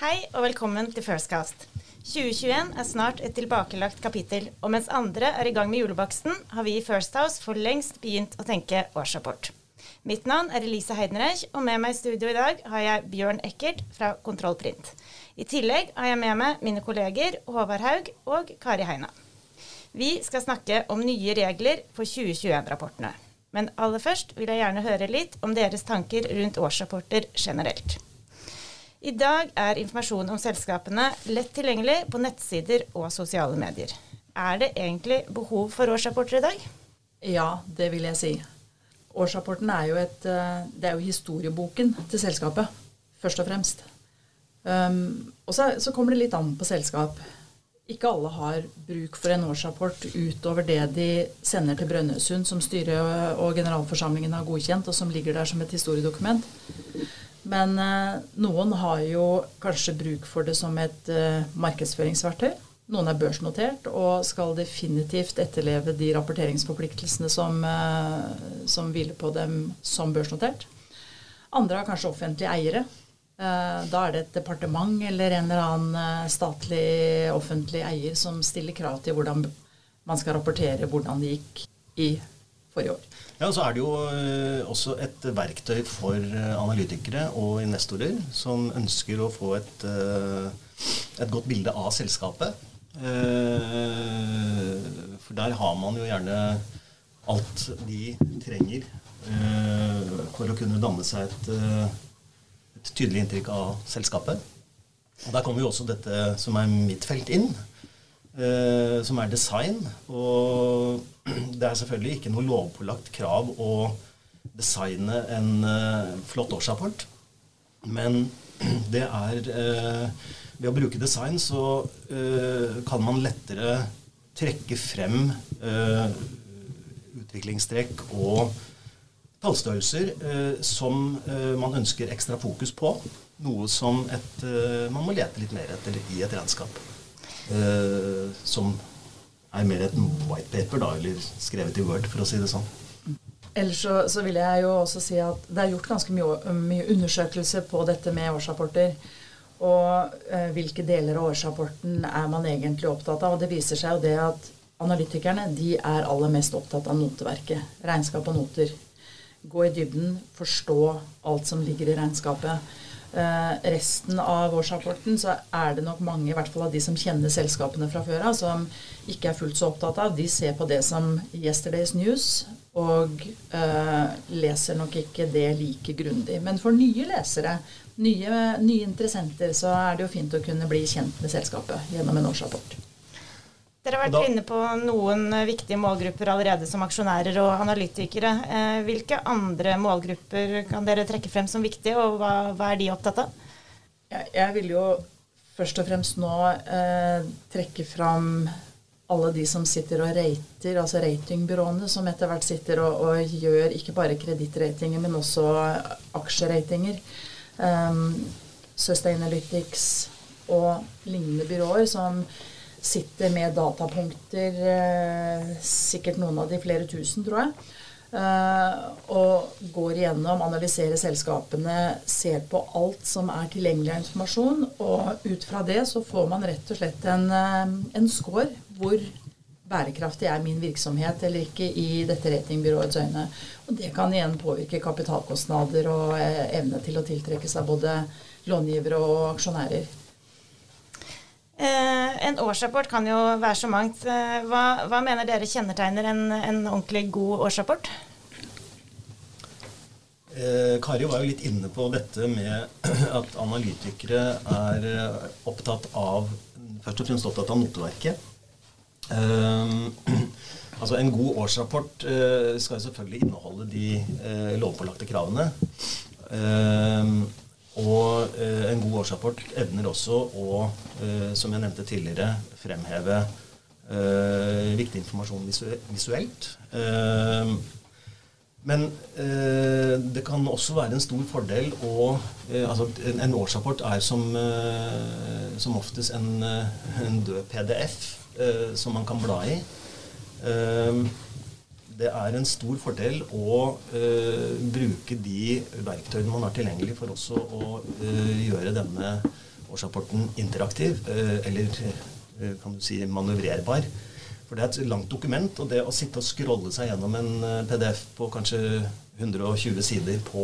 Hei og velkommen til Firstcast. 2021 er snart et tilbakelagt kapittel, og mens andre er i gang med julebaksten, har vi i First House for lengst begynt å tenke årsrapport. Mitt navn er Elise Heidenreich, og med meg i studio i dag har jeg Bjørn Eckert fra Kontrollprint. I tillegg har jeg med meg mine kolleger Håvard Haug og Kari Heina. Vi skal snakke om nye regler for 2021-rapportene. Men aller først vil jeg gjerne høre litt om deres tanker rundt årsrapporter generelt. I dag er informasjon om selskapene lett tilgjengelig på nettsider og sosiale medier. Er det egentlig behov for årsrapporter i dag? Ja, det vil jeg si. Årsrapporten er jo, et, eh, er jo historieboken til selskapet, først og fremst. Um, og så, så, kommer det litt an på selskap. Ikke alle har bruk for en årsrapport utover det de sender til Brønnøysund, som styret og generalforsamlingen har godkjent, og som ligger der som et historiedokument. Men uh, noen har jo kanskje bruk for det som et uh, markedsføringsverktøy. Noen er børsnotert og skal definitivt etterleve de rapporteringsforpliktelsene som, uh, som hviler på dem som børsnotert. Andre har kanskje offentlige eiere. Da er det et departement eller en eller annen statlig offentlig eier som stiller krav til hvordan man skal rapportere hvordan det gikk i forrige år. Ja, og Så er det jo eh, også et verktøy for eh, analytikere og investorer som ønsker å få et, eh, et godt bilde av selskapet. For der har man jo gjerne alt de trenger for å kunne danne seg et, et tydelig inntrykk av selskapet. Og Der kommer jo også dette som er mitt felt inn som er design. Og det er selvfølgelig ikke noe lovpålagt krav å designe en eh, flott årsrapport. Men det er eh, Ved å bruke design så eh, kan man lettere trekke frem eh, utviklingstrekk og tallstørrelser eh, som man ønsker ekstra fokus på. Noe som et, man må lete litt mer etter i et regnskap eh, som er mer et white paper, da, eller skrevet i Word, for å si det sånn. Ellers så, så, vil jeg jo også si at det er gjort ganske mye, mye undersøkelser på dette med årsrapporter. Og eh, hvilke deler av årsrapporten er man egentlig opptatt av. Og det viser seg jo det at analytikerne de er aller mest opptatt av noteverket. Regnskap og noter. Gå i dybden, forstå alt som ligger i regnskapet. Uh, resten av årsrapporten så er det nok mange, i hvert fall av de som kjenner selskapene fra før av, som ikke er fullt så opptatt av. De ser på det som yesterday's news og uh, leser nok ikke det like grundig. Men for nye lesere, nye, nye interessenter, så er det jo fint å kunne bli kjent med selskapet gjennom en årsrapport. Dere har vært da, inne på noen eh, viktige målgrupper allerede som aksjonærer og analytikere. Eh, hvilke andre målgrupper kan dere trekke frem som viktige, og hva, hva er de opptatt av? Jeg, jeg vil jo først og fremst nå eh, trekke fram alle de som sitter og rater, altså ratingbyråene som etter hvert sitter og, og gjør ikke bare kredittratinger, men også aksjeratinger. Um, Sustainalytics og lignende byråer som sitter med datapunkter, eh, sikkert noen av de flere tusen, tror jeg. Uh, og går igjennom, analyserer selskapene, ser på alt som er tilgjengelig av informasjon. Og ut fra det så får man rett og slett en, uh, en score hvor bærekraftig er min virksomhet eller ikke i dette ratingbyråets øyne. Og det kan igjen påvirke kapitalkostnader og evne til å tiltrekke seg både långivere og aksjonærer. Eh, en årsrapport kan jo være så mangt. Eh, hva, hva mener dere kjennetegner en, en ordentlig god årsrapport? Eh, Kari var jo litt inne på dette med at analytikere er eh, opptatt av først og fremst opptatt av noteverket. Eh, altså En god årsrapport eh, skal selvfølgelig inneholde de lovpålagte kravene. Og eh, en god årsrapport evner også å, eh, som jeg nevnte tidligere, fremheve eh, viktig informasjon visuelt. Men det kan også være en stor fordel å altså en, årsrapport er som, som oftest en, en, død PDF som man kan bla i. Uh, det er en stor fordel å uh, bruke de verktøyene man har tilgjengelig for også å uh, gjøre denne årsrapporten interaktiv, eller kan du si manøvrerbar. For det er et langt dokument, og det å sitte og scrolle seg gjennom en PDF på kanskje 120 sider på,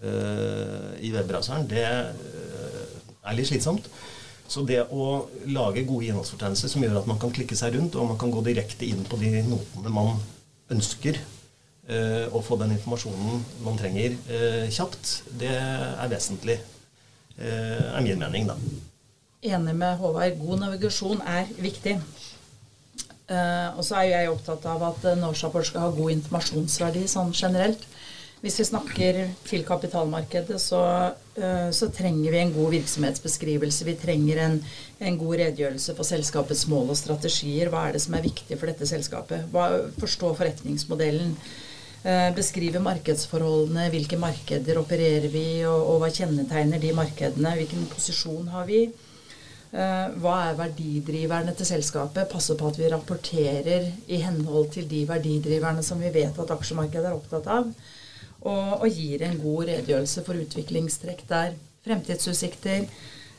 i webbrowseren, det er litt slitsomt. Så det å lage gode innholdsfortegnelser som gjør at man kan klikke seg rundt, og man kan gå direkte inn på de notene man ønsker, eh, å få den informasjonen man trenger eh, kjapt, det er vesentlig. Eh, er min mening, da. Enig med Håvard. God navigasjon er viktig. Eh, og så er jeg opptatt av at en årsrapport skal ha god informasjonsverdi sånn generelt. Hvis vi snakker til kapitalmarkedet, så, uh, så, trenger vi en god virksomhetsbeskrivelse. Vi trenger en, en, god redegjørelse for selskapets mål og strategier. Hva er det som er viktig for dette selskapet? Hva, forstå forretningsmodellen. Uh, beskrive markedsforholdene. Hvilke markeder opererer vi, og, og, hva kjennetegner de markedene? Hvilken posisjon har vi? Uh, hva er verdidriverne til selskapet? Passe på at vi rapporterer i henhold til de verdidriverne som vi vet at aksjemarkedet er opptatt av og, og gir en god redegjørelse for utviklingstrekk der. Fremtidsutsikter.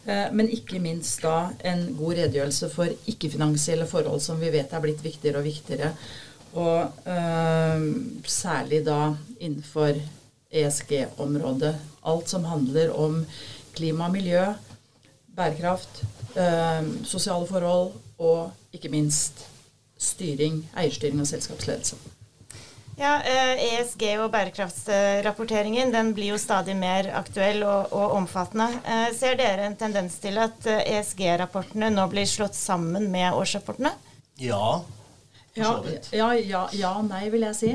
Eh, men ikke minst da en god redegjørelse for ikke-finansielle forhold som vi vet er blitt viktigere og viktigere. Og øh, særlig da innenfor ESG-området. Alt som handler om klima og miljø, bærekraft, øh, sosiale forhold og ikke minst styring, eierstyring og selskapsledelse. Ja, ESG eh, e og bærekraftsrapporteringen den blir jo stadig mer aktuell og, og omfattende. Eh, ser dere en tendens til at ESG-rapportene eh, e nå blir slått sammen med årsrapportene? Ja. Ja, ja, ja, ja, nei, vil jeg si.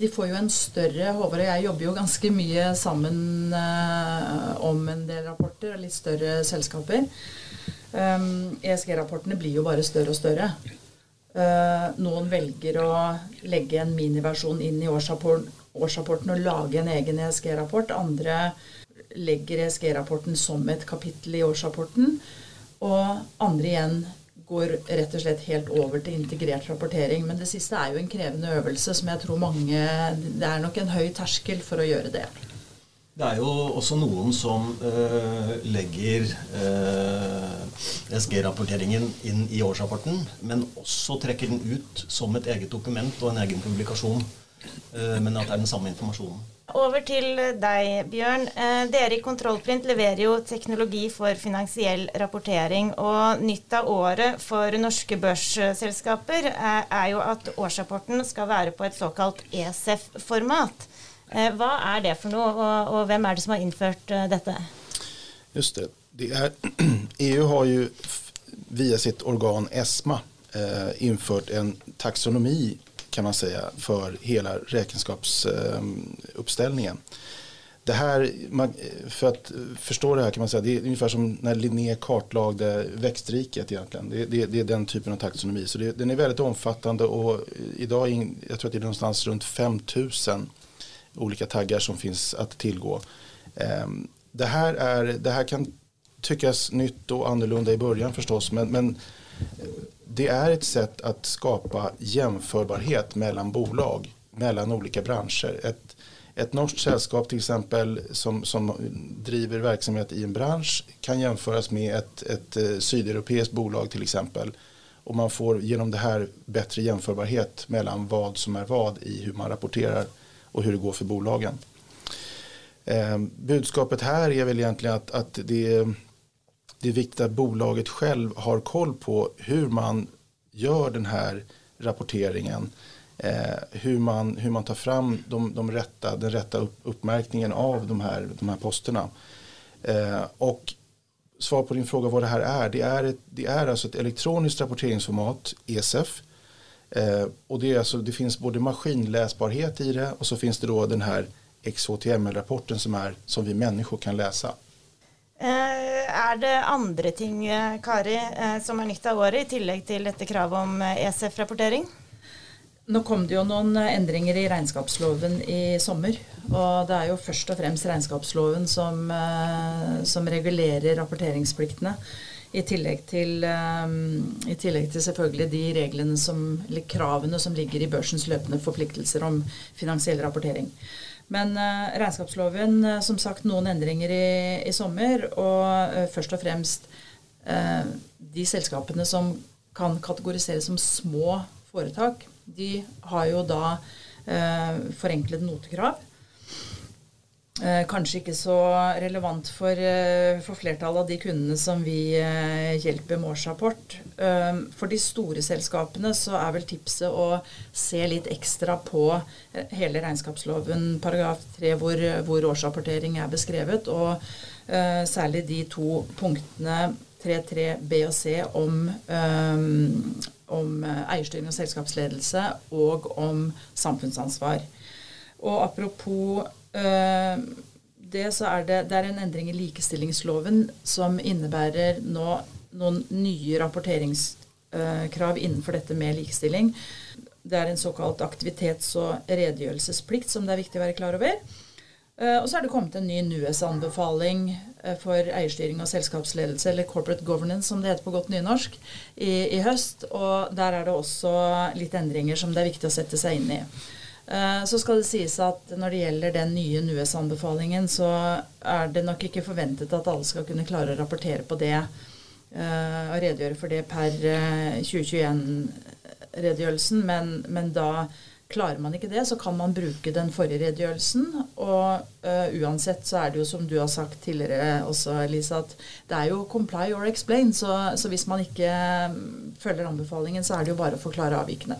de får jo en større Håvard og jeg jobber jo ganske mye sammen om en del rapporter og litt større selskaper. ESG-rapportene blir jo bare større og større. Eh, noen velger å legge en miniversjon inn i årsrapporten og lage en egen ESG-rapport. Andre legger ESG-rapporten som et kapittel i årsrapporten. Og andre igjen går rett og slett helt over til integrert rapportering. Men det siste er jo en krevende øvelse som jeg tror mange Det er nok en høy terskel for å gjøre det. Det er jo også noen som uh, legger eh, SG-rapporteringen inn i årsrapporten, men også trekker den ut som et eget dokument og en egen publikasjon. Uh, men at det er den samme informasjonen. Over til deg, Bjørn. Dere i Kontrollprint leverer jo teknologi for finansiell rapportering. Og nytt av året for norske børsselskaper er jo at årsrapporten skal være på et såkalt ESEF-format. Eh, hva er det for noe, og, hvem er det som har innført dette? Just det. Er, EU har jo via sitt organ ESMA eh, innført en taxonomi kan man säga för hela räkenskapsuppställningen. Det här, att förstå det här kan man säga, det är ungefär som när Linné kartlagde växtriket egentligen. Det, det, det är den typen av taxonomi. Så det, den är väldigt omfattande och idag, jag tror att det är runt 5000 olika taggar som finns att tillgå. Eh, det här, är, det här kan tyckas nytt och annorlunda i början förstås men, men det är ett sätt att skapa jämförbarhet mellan bolag, mellan olika branscher. Ett, ett norskt sällskap till som, som driver verksamhet i en bransch kan jämföras med ett, ett eh, sydeuropeiskt bolag till exempel. Och man får genom det här bättre jämförbarhet mellan vad som är vad i hur man rapporterar och hur det går för bolagen. Eh, budskapet här är väl egentligen att, att det, det är viktigt att bolaget själv har koll på hur man gör den här rapporteringen. Eh, hur, man, hur man tar fram de, de rätta, den rätta upp, uppmärkningen av de här, de här posterna. Eh, och svar på din fråga vad det här är. Det är, ett, det är alltså ett elektroniskt rapporteringsformat, ESF, Eh, och det, är alltså, det finns både maskinläsbarhet i det och så finns det då den här XHTML-rapporten som, som vi människor kan läsa. Eh, er det andre ting eh, Kari, eh, som er nytt av året, i tillegg til dette kravet om ESF-rapportering? Nå kom det jo noen endringer i regnskapsloven i sommer. Og det er jo først og fremst regnskapsloven som, som regulerer rapporteringspliktene. I tillegg, til, I tillegg til, selvfølgelig de reglene som, eller kravene som ligger i børsens løpende forpliktelser om finansiell rapportering. Men eh, regnskapsloven, eh, som sagt, noen endringer i, i sommer. Og eh, først og fremst de selskapene som kan kategoriseres som små foretak, de har jo da forenklede notekrav. Eh, kanskje ikke så relevant for, eh, for, flertallet av de kundene som vi eh, hjelper med årsrapport. For de store selskapene så er vel tipset å se litt ekstra på hele regnskapsloven paragraf 3 hvor, hvor årsrapportering er beskrevet, og særlig de to punktene 3.3 B og C om, om eierstyring og selskapsledelse og om samfunnsansvar. Og apropos det, så er det, det er en endring i likestillingsloven som innebærer nå noen nye rapporteringskrav innenfor dette med likestilling. Det er en såkalt aktivitets- og redegjørelsesplikt som det er viktig å være klar over. Eh, og så er det kommet en ny NUES-anbefaling eh, for eierstyring og selskapsledelse, eller corporate governance som det heter på godt nynorsk, i, i høst. Og der er det også litt endringer som det er viktig å sette seg inn i. Eh, så skal det sies at når det gjelder den nye NUES-anbefalingen, så er det nok ikke forventet at alle skal kunne klare å rapportere på det eh, og redegjøre for det per 2021-redegjørelsen. Eh, men, men, da klarer man ikke det, så kan man bruke den forrige redegjørelsen. Og uh, uansett så er det jo som du har sagt tidligere også, Elise, at det er jo comply or explain. Så, så hvis man ikke følger anbefalingen, så er det jo bare å forklare avvikene.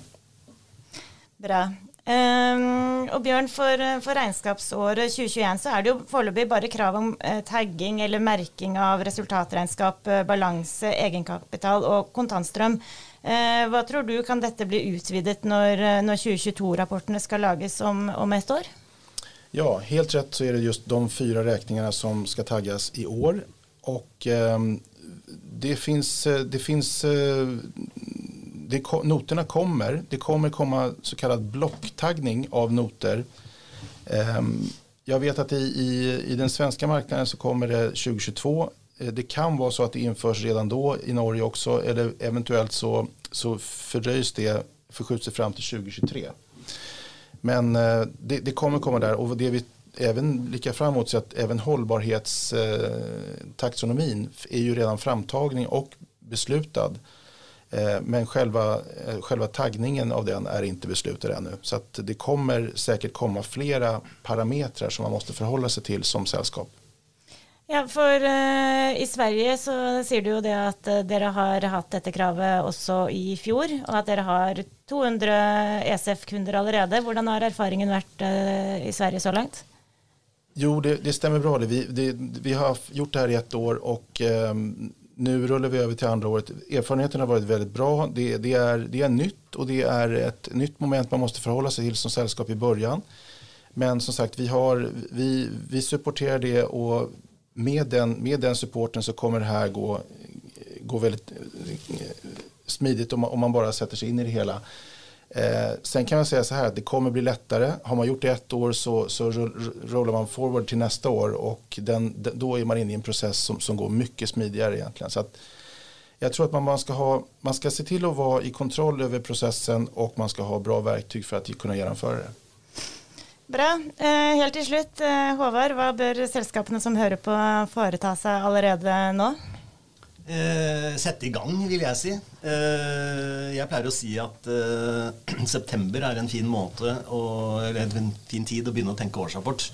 Bra. Um, og Bjørn, for, for, regnskapsåret 2021 så er det jo foreløpig bare krav om uh, tagging eller merking av resultatregnskap, uh, balanse, egenkapital og kontantstrøm. Uh, hva tror du, kan dette bli utvidet når, når 2022-rapportene skal lages om, om ett år? Ja, helt rett så er det just de fire regningene som skal tagges i år. Og ehm, det finnes, det finns det, noterna kommer. Det kommer komma så kallad blocktagning av noter. Um, jag vet att i, i, i, den svenska marknaden så kommer det 2022. Eh, det kan vara så att det införs redan då i Norge också eller eventuellt så, så fördröjs det, förskjuts det fram till 2023. Men eh, det, det, kommer komma där och det vi även blickar framåt så att även hållbarhetstaxonomin är ju redan framtagning och beslutad. Eh, men själva, eh, själva taggningen av den är inte beslutad ännu. Så att det kommer säkert komma flera parametrar som man måste förhålla sig till som sällskap. Ja, for uh, i Sverige så sier du jo det at uh, dere har hatt dette kravet også i fjor, og at dere har 200 ESF-kunder allerede. Hvordan har erfaringen vært uh, i Sverige så langt? Jo, det, det stämmer bra. Vi, det, vi har gjort det här i ett år och um, nu rullar vi över till andra året. Erfarenheten har varit väldigt bra. Det, det, är, det är nytt och det är ett nytt moment man måste förhålla sig till som sällskap i början. Men som sagt, vi, har, vi, vi supporterar det och med den, med den supporten så kommer det här gå, gå väldigt eh, smidigt om man, om man bara sätter sig in i det hela. Eh, sen kan man säga så här att det kommer bli lättare. Har man gjort det ett år så, så rullar man forward till nästa år och den, då är man inne i en process som, som går mycket smidigare egentligen. Så att jag tror att man, man, ska ha, man ska se till att vara i kontroll över processen och man ska ha bra verktyg för att kunna genomföra det. Bra. Eh, helt til slutt, eh, Håvard, hva bør selskapene som hører på foreta seg allerede nå? Eh, sette i gang, vil jeg si. Eh, jeg pleier å si at eh, september er en fin måned og, eller en fin tid å begynne å tenke årsrapport.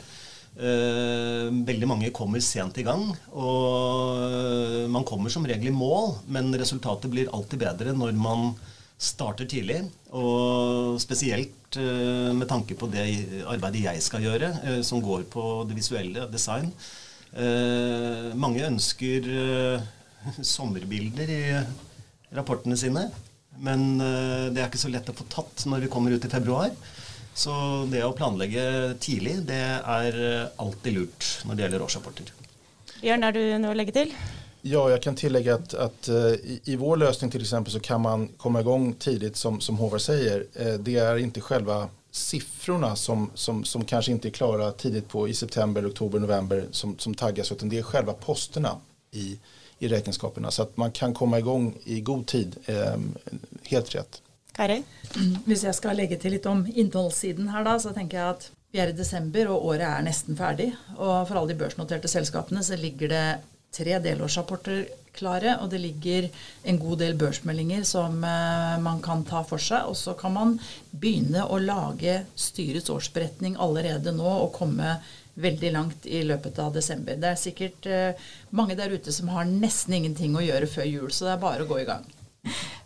Eh, veldig mange kommer sent i gang, og man kommer som regel i mål, men resultatet blir alltid bedre når man starter tidlig. Og spesielt eh, med tanke på det arbeidet jeg skal gjøre, eh, som går på det visuelle, design. mange ønsker sommerbilder i rapportene sine. Men eh, det er ikke så lett å få tatt når vi kommer ut i februar. Så det å planlegge tidlig, det er eh, alltid lurt når det gjelder årsrapporter. Bjørn, har du noe å legge til? Ja, jeg kan tillegge at, at uh, i, i, vår løsning till exempel så kan man komma igång tidlig, som, som Håvard sier. Uh, det er ikke selve siffrorna som, som, som kanskje ikke er klara tidlig på i september, oktober, november som, som taggas utan det er själva posterna i, i räkenskaperna så att man kan komme i gang i god tid. Eh, helt rett. Kari? Hvis jeg skal legge til litt om innholdssiden her, da, så tenker jeg at Vi er i desember, og året er nesten ferdig. Og for alle de børsnoterte selskapene så ligger det tre delårsrapporter klare, og det ligger en god del børsmeldinger som eh, man kan ta for seg. Og så kan man begynne å lage styrets årsberetning allerede nå og komme veldig langt i løpet av desember. Det er sikkert eh, mange der ute som har nesten ingenting å gjøre før jul, så det er bare å gå i gang.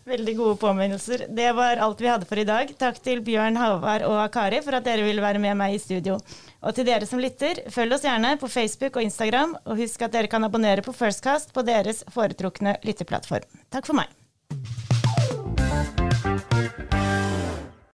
Veldig gode påminnelser. Det var alt vi hadde for i dag. Takk til Bjørn, Halvard og Kari for at dere ville være med meg i studio. Og til dere som lytter, følg oss gjerne på Facebook og Instagram, og husk at dere kan abonnere på Firstcast på deres foretrukne lytteplattform. Takk for meg.